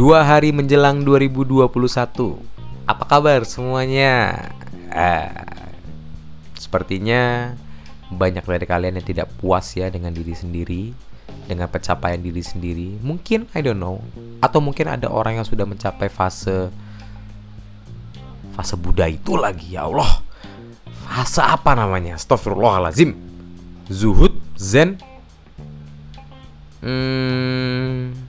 Dua hari menjelang 2021 Apa kabar semuanya? Eh, sepertinya banyak dari kalian yang tidak puas ya dengan diri sendiri Dengan pencapaian diri sendiri. Mungkin, I don't know. Atau mungkin ada orang yang sudah mencapai fase Fase Buddha itu lagi, ya Allah. Fase apa namanya? Astagfirullahalazim Zuhud, Zen. Hmm,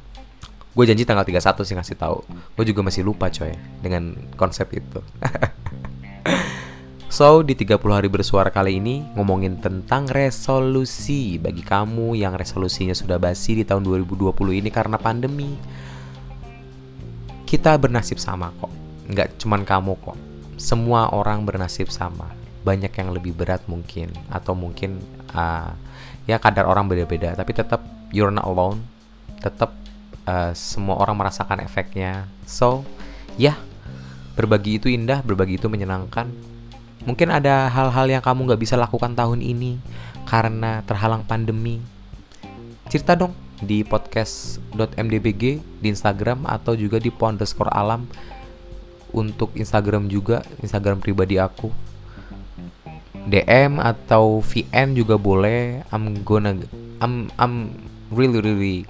gue janji tanggal 31 sih ngasih tahu. Gue juga masih lupa coy dengan konsep itu. so, di 30 hari bersuara kali ini ngomongin tentang resolusi bagi kamu yang resolusinya sudah basi di tahun 2020 ini karena pandemi. Kita bernasib sama kok. Nggak cuman kamu kok. Semua orang bernasib sama. Banyak yang lebih berat mungkin atau mungkin uh, ya kadar orang beda-beda tapi tetap you're not alone tetap uh, semua orang merasakan efeknya. So ya yeah, berbagi itu indah berbagi itu menyenangkan. Mungkin ada hal-hal yang kamu nggak bisa lakukan tahun ini karena terhalang pandemi. Cerita dong di podcast.mdbg di Instagram atau juga di underscore alam untuk Instagram juga Instagram pribadi aku. DM atau VN juga boleh. I'm gonna I'm I'm really really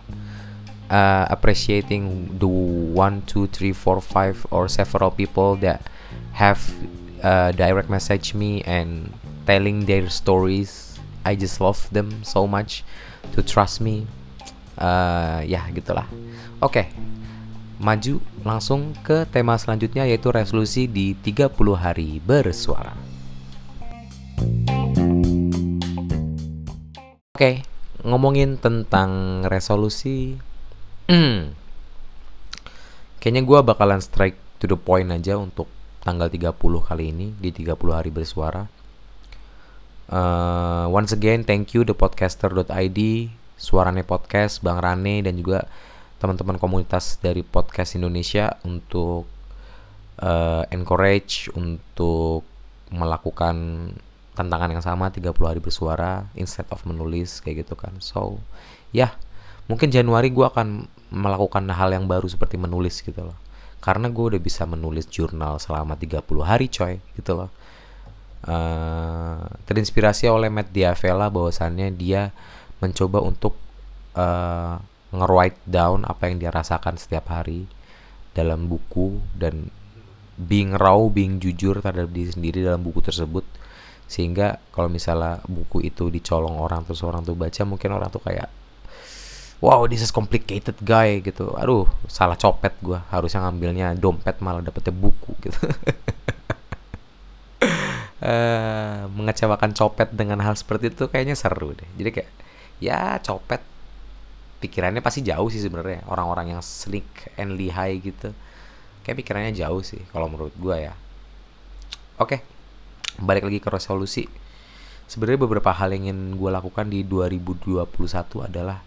uh, appreciating the one two three four five or several people that have uh, direct message me and telling their stories. I just love them so much to trust me. Uh, ya gitulah. Oke. Okay. Maju langsung ke tema selanjutnya yaitu resolusi di 30 hari bersuara. Oke, ngomongin tentang resolusi, kayaknya gue bakalan strike to the point aja untuk tanggal 30 kali ini di 30 hari bersuara. Uh, once again, thank you the podcaster.id, Suarane Podcast, Bang Rane dan juga teman-teman komunitas dari podcast Indonesia untuk uh, encourage untuk melakukan tantangan yang sama 30 hari bersuara instead of menulis kayak gitu kan. So ya mungkin Januari gue akan melakukan hal yang baru seperti menulis gitu loh. Karena gue udah bisa menulis jurnal selama 30 hari coy gitu loh. Uh, terinspirasi oleh Matt Diavela bahwasannya dia mencoba untuk uh, nge-write down apa yang dia rasakan setiap hari dalam buku dan being raw, being jujur terhadap diri sendiri dalam buku tersebut. Sehingga kalau misalnya buku itu dicolong orang terus orang tuh baca mungkin orang tuh kayak wow this is complicated guy gitu. Aduh salah copet gue harusnya ngambilnya dompet malah dapetnya buku gitu. Uh, mengecewakan copet dengan hal seperti itu kayaknya seru deh. Jadi kayak ya copet pikirannya pasti jauh sih sebenarnya orang-orang yang sneak and lihai gitu. Kayak pikirannya jauh sih kalau menurut gue ya. Oke okay balik lagi ke resolusi. Sebenarnya beberapa hal yang ingin gue lakukan di 2021 adalah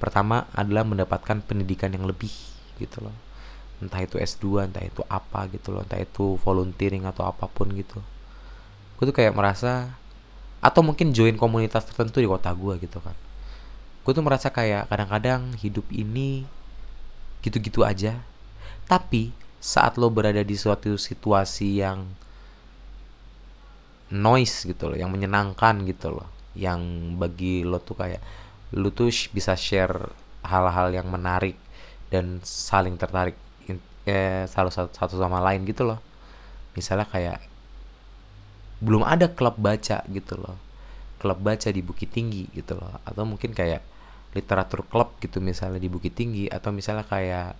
pertama adalah mendapatkan pendidikan yang lebih gitu loh. Entah itu S2 entah itu apa gitu loh. Entah itu volunteering atau apa pun gitu. Gue tuh kayak merasa atau mungkin join komunitas tertentu di kota gue gitu kan. Gue tuh merasa kayak kadang-kadang hidup ini gitu-gitu aja. Tapi saat lo berada di suatu situasi yang noise gitu loh yang menyenangkan gitu loh. Yang bagi lo tuh kayak lo tuh bisa share hal-hal yang menarik dan saling tertarik eh, salah satu, satu sama lain gitu loh. Misalnya kayak belum ada klub baca gitu loh. Klub baca di Bukit Tinggi gitu loh. Atau mungkin kayak literatur klub gitu misalnya di Bukit Tinggi. Atau misalnya kayak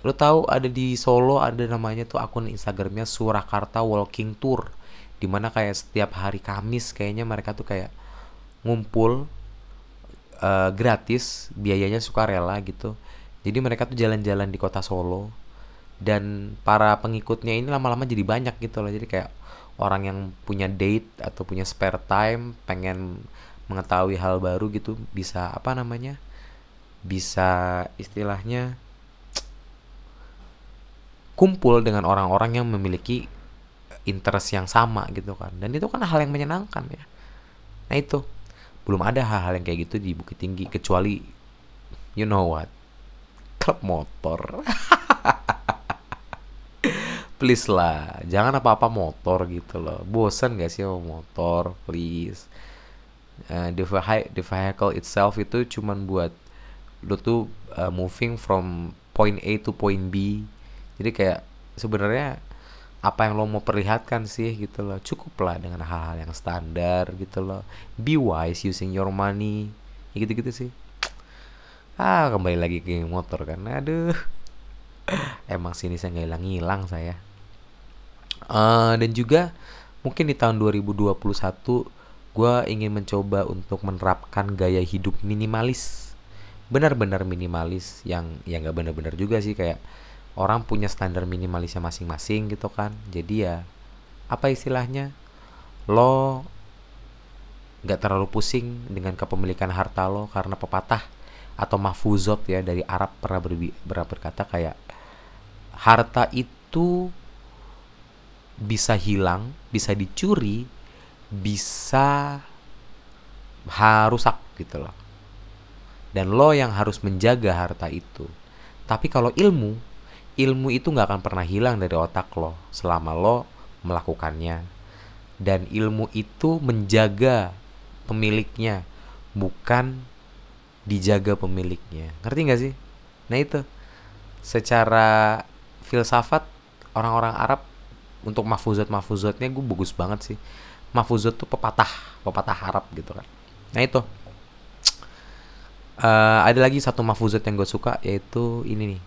lo tahu ada di Solo ada namanya tuh akun Instagramnya Surakarta Walking Tour. Di mana kayak setiap hari Kamis kayaknya mereka tuh kayak ngumpul uh, gratis biayanya sukarela gitu. Jadi mereka tuh jalan-jalan di kota Solo. Dan para pengikutnya ini lama-lama jadi banyak gitu loh. Jadi kayak orang yang punya date atau punya spare time pengen mengetahui hal baru gitu bisa apa namanya? Bisa istilahnya kumpul dengan orang-orang yang memiliki interest yang sama gitu kan. Dan itu kan hal yang menyenangkan ya. Nah itu belum ada hal-hal yang kayak gitu di Bukit Tinggi kecuali you know what? Klub motor. Please lah jangan apa-apa motor gitu loh. Bosan gak sih motor? Please. Uh, the, the vehicle itself itu cuman buat lo tuh uh, moving from point A to point B. Jadi kayak sebenarnya apa yang lo mau perlihatkan sih gitu loh. Cukup lah dengan hal-hal yang standar gitu loh. Be wise using your money. Ya gitu-gitu sih. Ah kembali lagi ke motor kan. Aduh. Emang sini saya nggak hilang-hilang saya. Uh, dan juga mungkin di tahun 2021 gue ingin mencoba untuk menerapkan gaya hidup minimalis. Benar-benar minimalis yang ya nggak benar-benar juga sih kayak orang punya standar minimalisnya masing-masing gitu kan jadi ya apa istilahnya lo nggak terlalu pusing dengan kepemilikan harta lo karena pepatah atau mahfuzot ya dari Arab pernah berbi- berkata kayak harta itu bisa hilang, bisa dicuri, bisa rusak gitu loh. Dan lo yang harus menjaga harta itu. Tapi kalau ilmu, ilmu itu nggak akan pernah hilang dari otak lo selama lo melakukannya. Dan ilmu itu menjaga pemiliknya, bukan dijaga pemiliknya. Ngerti nggak sih? Nah itu, secara filsafat orang-orang Arab untuk mahfuzat mahfuzatnya gue bagus banget sih. Mahfuzat tuh pepatah, pepatah Arab gitu kan. Nah itu, uh, ada lagi satu mahfuzat yang gue suka yaitu ini nih.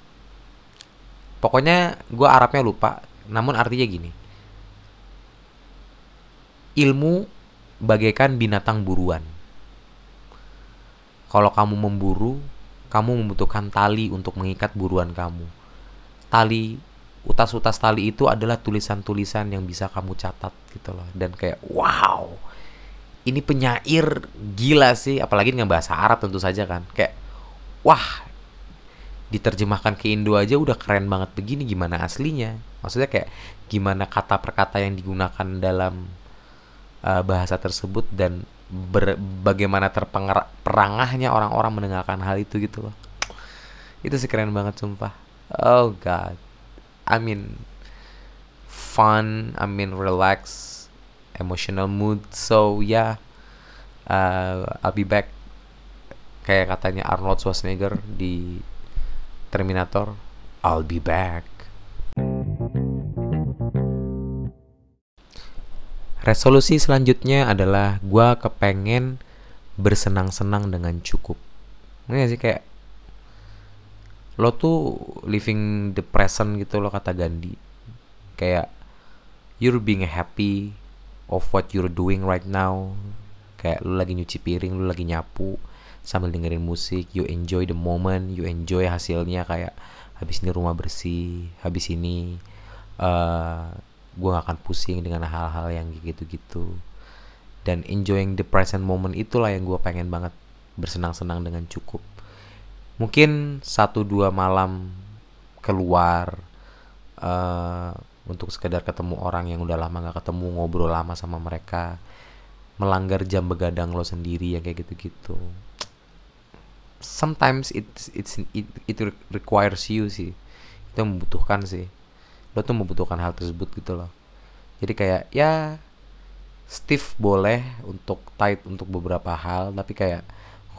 Pokoknya gue Arabnya lupa, namun artinya gini. Ilmu bagaikan binatang buruan. Kalau kamu memburu, kamu membutuhkan tali untuk mengikat buruan kamu. Tali utas-utas tali itu adalah tulisan-tulisan yang bisa kamu catat gitu loh dan kayak wow ini penyair gila sih apalagi dengan bahasa Arab tentu saja kan kayak wah diterjemahkan ke Indo aja udah keren banget. Begini gimana aslinya? Maksudnya kayak gimana kata per kata yang digunakan dalam uh, bahasa tersebut dan ber, bagaimana terperangahnya orang-orang mendengarkan hal itu gitu loh. Itu sih keren banget sumpah. Oh god. I mean fun, I mean relax, emotional mood. So yeah, uh, I'll be back. Kayak katanya Arnold Schwarzenegger di Terminator, I'll be back. Resolusi selanjutnya adalah gue kepengen bersenang-senang dengan cukup. Ini sih kayak lo tuh living the present gitu lo kata Gandhi kayak you're being happy of what you're doing right now kayak lo lagi nyuci piring lo lagi nyapu sambil dengerin musik you enjoy the moment you enjoy hasilnya kayak habis ini rumah bersih habis ini uh, eh, gue gak akan pusing dengan hal-hal yang gitu-gitu. Dan enjoying the present moment itulah yang gue pengen banget bersenang-senang dengan cukup. Mungkin satu dua malam keluar uh, untuk sekedar ketemu orang yang udah lama gak ketemu ngobrol lama sama mereka melanggar jam begadang lo sendiri ya kayak gitu-gitu sometimes it's it's it, it requires you sih. Itu membutuhkan sih. Lo tuh membutuhkan hal tersebut gitu loh. Jadi kayak ya stiff boleh untuk tight untuk beberapa hal tapi kayak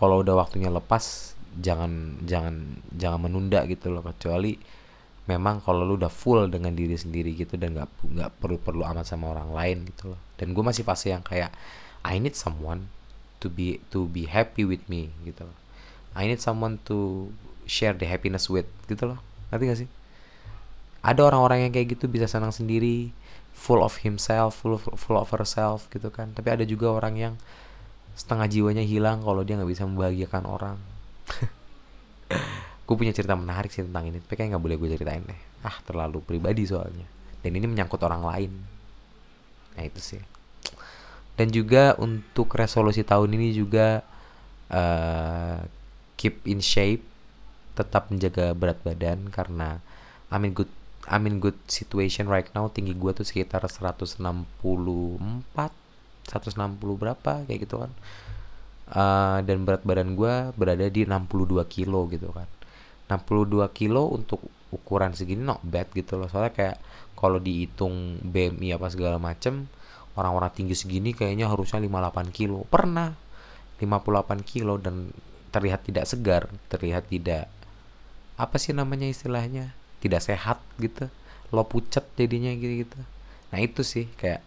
kalau udah waktunya lepas jangan jangan jangan menunda gitu loh. Kecuali memang kalau lu udah full dengan diri sendiri gitu dan nggak nggak perlu perlu amat sama orang lain gitu loh. Dan gue masih fase yang kayak I need someone to be to be happy with me gitu loh I need someone to share the happiness with gitu loh. Ngerti gak sih? Ada orang-orang yang kayak gitu bisa senang sendiri full of himself full of, full of herself gitu kan. Tapi ada juga orang yang setengah jiwanya hilang kalau dia nggak bisa membahagiakan orang. Gue punya cerita menarik sih tentang ini tapi kayak nggak boleh gue ceritain deh. Ah terlalu pribadi soalnya. Dan ini menyangkut orang lain. Nah itu sih. Dan juga untuk resolusi tahun ini juga uh, keep in shape tetap menjaga berat badan karena I'm in good I'm in good situation right now. Tinggi gue tuh sekitar 164 160 berapa kayak gitu kan. Uh, dan berat badan gue berada di 62 kilo gitu kan. 62 kilo untuk ukuran segini not bad gitu loh. Soalnya kayak kalau dihitung BMI apa segala macem orang-orang tinggi segini kayaknya harusnya 58 kilo. Pernah 58 kilo dan terlihat tidak segar terlihat tidak apa sih namanya istilahnya? Tidak sehat gitu. Lo pucat jadinya gitu gitu nah itu sih kayak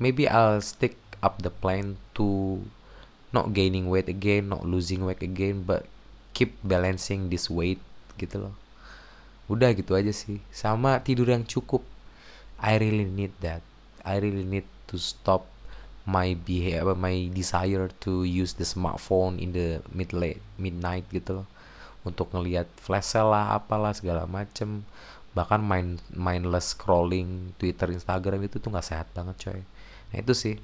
maybe I'll stick up the plan to not gaining weight again not losing weight again but keep balancing this weight gitu loh. Udah gitu aja sih. Sama tidur yang cukup. I really need that. I really need to stop my behavior my desire to use the smartphone in the mid late midnight gitu loh. Untuk ngelihat flash sale lah apalah segala macem. Bahkan main mindless scrolling Twitter Instagram itu tuh nggak sehat banget coy. Nah itu sih.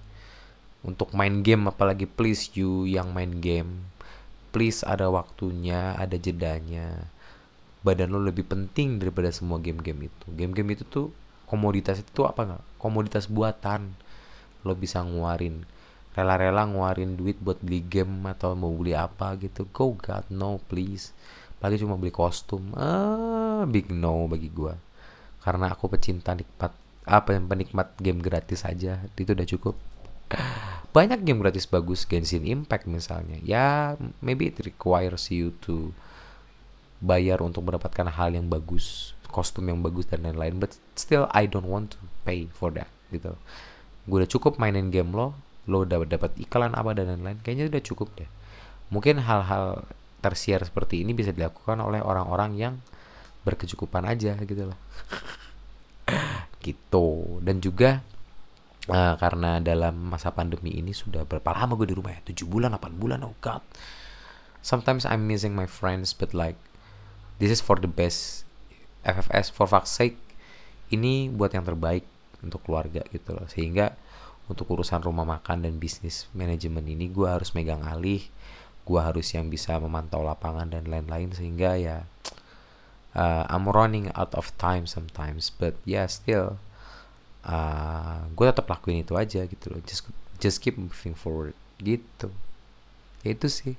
Untuk main game apalagi please you yang main game please ada waktunya ada jedanya. Badan lo lebih penting daripada semua game-game itu. Game-game itu tuh komoditas itu apa nggak? Komoditas buatan lo bisa nguarin rela-rela nguarin duit buat beli game atau mau beli apa gitu. Go god no please. Lagi cuma beli kostum. Ah big no bagi gua. Karena aku pecinta nikmat apa yang penikmat game gratis aja. Itu udah cukup. Banyak game gratis bagus Genshin Impact misalnya. Ya maybe it requires you to bayar untuk mendapatkan hal yang bagus kostum yang bagus dan lain-lain. But still I don't want to pay for that gitu gue udah cukup mainin game lo lo udah dapat iklan apa dan lain-lain kayaknya udah cukup deh. Mungkin hal-hal tersier seperti ini bisa dilakukan oleh orang-orang yang berkecukupan aja gitu loh. Gitu. Dan juga uh, karena dalam masa pandemi ini sudah berapa lama gue di rumah ya? 7 bulan 8 bulan oh god. Sometimes I'm missing my friends but like this is for the best. FFS for fuck's sake ini buat yang terbaik untuk keluarga gitu loh. Sehingga untuk urusan rumah makan dan bisnis manajemen ini gue harus megang alih gue harus yang bisa memantau lapangan dan lain-lain sehingga ya uh, I'm running out of time sometimes but yeah still uh, gue tetap lakuin itu aja gitu loh. Just just keep moving forward gitu. Itu sih.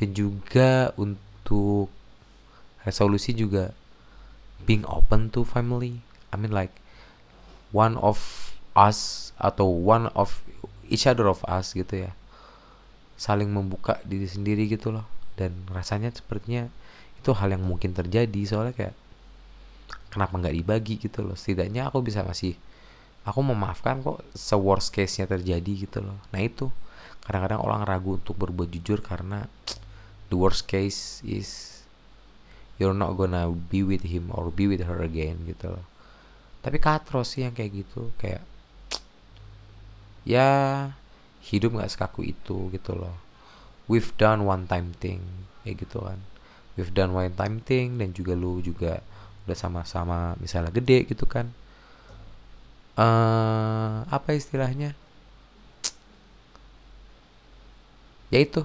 Dan juga untuk resolusi juga being open to family. I mean like one of us atau one of each other of us gitu ya. Saling membuka diri sendiri gitu loh. Dan rasanya sepertinya itu hal yang mungkin terjadi. Soalnya kayak kenapa nggak dibagi gitu loh? Setidaknya aku bisa masih aku memaafkan kok se worst case nya terjadi gitu loh. Nah itu. Kadang-kadang orang ragu untuk berbuat jujur karena the worst case is you're not gonna be with him or be with her again gitu loh tapi katro sih yang kayak gitu kayak ya hidup nggak sekaku itu gitu loh. We've done one time thing kayak gitu kan. We've done one time thing dan juga lu juga udah sama-sama misalnya gede gitu kan. Uh, apa istilahnya? Ya itu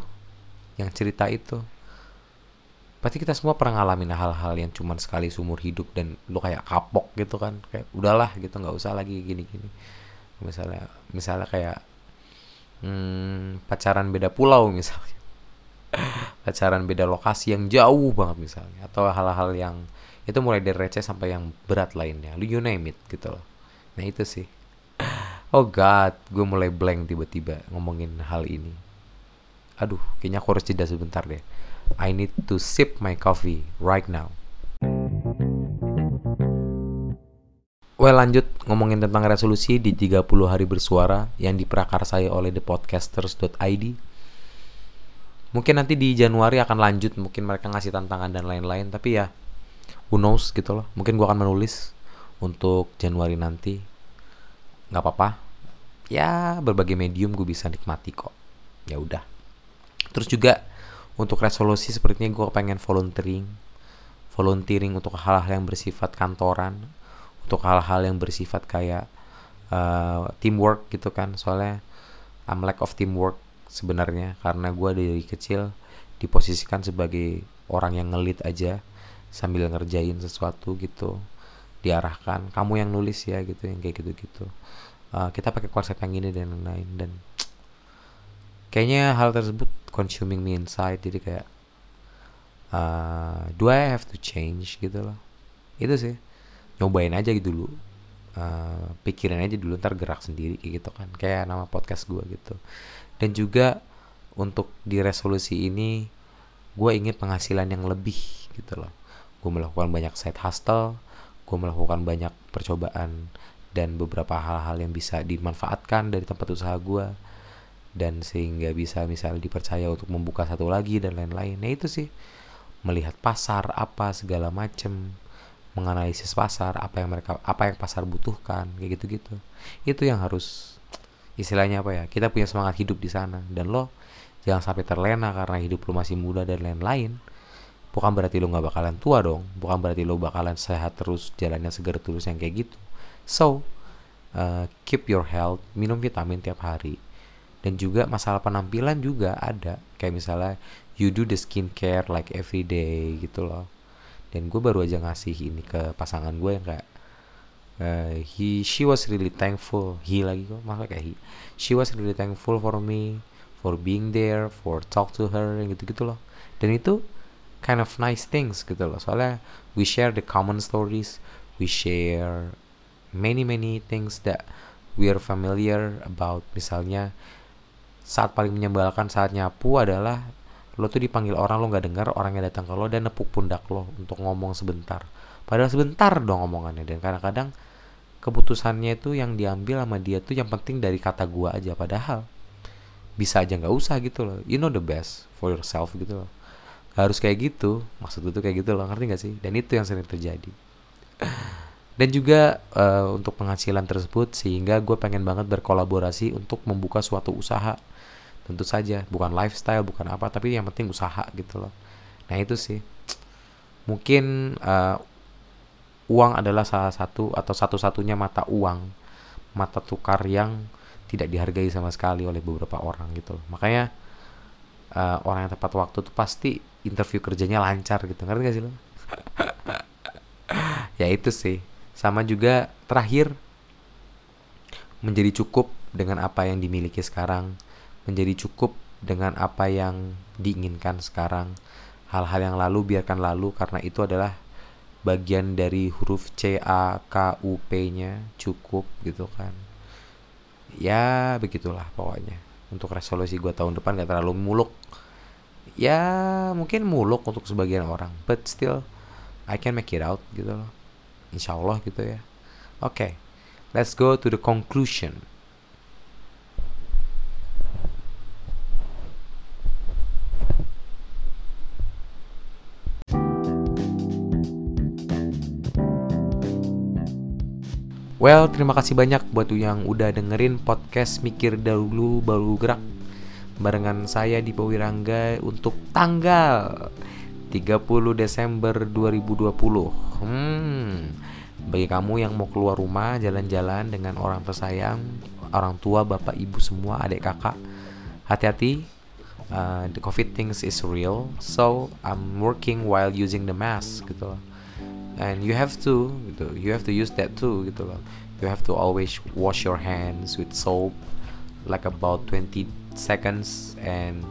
yang cerita itu pasti kita semua pernah ngalamin hal-hal yang cuman sekali seumur hidup dan lu kayak kapok gitu kan. Kayak udahlah gitu nggak usah lagi gini-gini. Misalnya misalnya kayak hmm, pacaran beda pulau misalnya. Pacaran beda lokasi yang jauh banget misalnya. Atau hal-hal yang itu mulai dari receh sampai yang berat lainnya. Lu you name it gitu loh. Nah itu sih. Oh god gue mulai blank tiba-tiba ngomongin hal ini. Aduh kayaknya aku harus jeda sebentar deh I need to sip my coffee right now. Well lanjut ngomongin tentang resolusi di 30 hari bersuara yang diprakarsai oleh thepodcasters.id Mungkin nanti di Januari akan lanjut Mungkin mereka ngasih tantangan dan lain-lain Tapi ya who knows gitu loh. Mungkin gue akan menulis untuk Januari nanti. Gak apa-apa. Ya berbagai medium gue bisa nikmati kok. Ya udah. Terus juga untuk resolusi sepertinya gue pengen volunteering. Volunteering untuk hal-hal yang bersifat kantoran. Untuk hal-hal yang bersifat kayak uh, teamwork gitu kan. Soalnya I'm lack of teamwork sebenarnya. Karena gue dari kecil diposisikan sebagai orang yang ngelit aja. Sambil ngerjain sesuatu gitu. Diarahkan. Kamu yang nulis ya gitu yang kayak gitu-gitu. Uh, kita pakai konsep yang ini dan lain-lain. Dan kayaknya hal tersebut consuming me inside jadi kayak uh, do I have to change gitu loh. Itu sih. Nyobain aja gitu dulu. Uh, pikirin aja dulu ntar gerak sendiri gitu kan. Kayak nama podcast gue gitu. Dan juga untuk di resolusi ini gue ingin penghasilan yang lebih gitu loh. Gue melakukan banyak side hustle gue melakukan banyak percobaan dan beberapa hal-hal yang bisa dimanfaatkan dari tempat usaha gue dan sehingga bisa misalnya dipercaya untuk membuka satu lagi dan lain-lain. Nah itu sih. Melihat pasar apa segala macem. Menganalisis pasar apa yang mereka apa yang pasar butuhkan kayak gitu-gitu. Itu yang harus istilahnya apa ya kita punya semangat hidup di sana. Dan lo jangan sampai terlena karena hidup lo masih muda dan lain-lain. Bukan berarti lo nggak bakalan tua dong. Bukan berarti lo bakalan sehat terus jalannya segar terus yang kayak gitu. So uh, keep your health minum vitamin tiap hari dan juga masalah penampilan juga ada. Kayak misalnya you do the skincare like every day gitu loh. Dan gue baru aja ngasih ini ke pasangan gue yang kayak uh, he she was really thankful. He lagi kok masa kayak he. She was really thankful for me for being there for talk to her gitu gitu loh. Dan itu kind of nice things gitu loh. Soalnya we share the common stories we share many many things that we are familiar about. Misalnya saat paling menyebalkan saat nyapu adalah lo tuh dipanggil orang lo nggak dengar orangnya datang ke lo dan nepuk pundak lo untuk ngomong sebentar. Padahal sebentar dong ngomongannya dan kadang-kadang keputusannya itu yang diambil sama dia tuh yang penting dari kata gua aja. Padahal bisa aja nggak usah gitu loh. You know the best for yourself gitu loh. Gak harus kayak gitu maksud gue tuh kayak gitu loh. Ngerti gak sih? Dan itu yang sering terjadi dan juga uh, untuk penghasilan tersebut sehingga gue pengen banget berkolaborasi untuk membuka suatu usaha. Tentu saja bukan lifestyle bukan apa tapi yang penting usaha gitu loh. Nah itu sih. Mungkin uh, uang adalah salah satu atau satu-satunya mata uang mata tukar yang tidak dihargai sama sekali oleh beberapa orang gitu loh. Makanya uh, orang yang tepat waktu tuh pasti interview kerjanya lancar gitu. Ngerti gak sih lo? Ya itu sih sama juga terakhir menjadi cukup dengan apa yang dimiliki sekarang menjadi cukup dengan apa yang diinginkan sekarang. Hal-hal yang lalu biarkan lalu karena itu adalah bagian dari huruf C A K U P-nya cukup gitu kan. Ya begitulah pokoknya. Untuk resolusi gue tahun depan gak terlalu muluk. Ya mungkin muluk untuk sebagian orang, but still I can make it out gitu loh. Insya Allah gitu ya. Oke, okay, let's go to the conclusion. Well, terima kasih banyak buat yang udah dengerin podcast Mikir Dahulu Baru Gerak barengan saya di Powirangga untuk tanggal 30 Desember 2020. Hmm. Bagi kamu yang mau keluar rumah, jalan-jalan dengan orang tersayang, orang tua, bapak, ibu semua, adik kakak, hati-hati. Uh, the COVID things is real, so I'm working while using the mask gitu and you have to gitu you have to use that too gitu loh you have to always wash your hands with soap like about 20 seconds and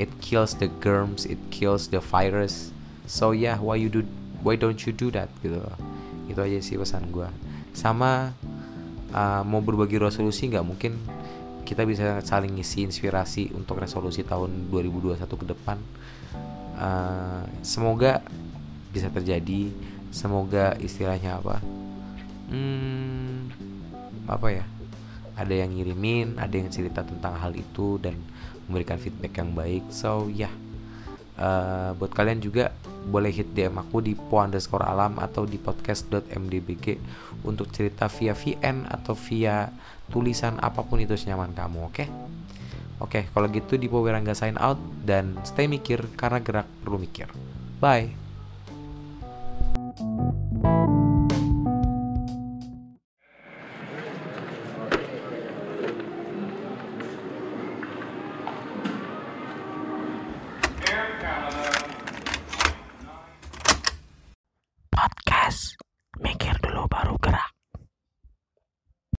it kills the germs it kills the virus. So yeah why you do why don't you do that gitu loh. Itu aja sih pesan gue sama uh, mau berbagi resolusi nggak? Mungkin kita bisa saling ngisi inspirasi untuk resolusi tahun 2021 ke depan. Uh, semoga bisa terjadi. Semoga istilahnya apa? Hmm, apa ya? Ada yang ngirimin ada yang cerita tentang hal itu dan memberikan feedback yang baik so ya yeah. uh, buat kalian juga boleh hit DM aku di po underscore alam atau di podcast.mdbg untuk cerita via VN atau via tulisan apa pun itu senyaman kamu oke okay? oke okay, kalau gitu di Wirangga sign out dan stay mikir karena gerak perlu mikir bye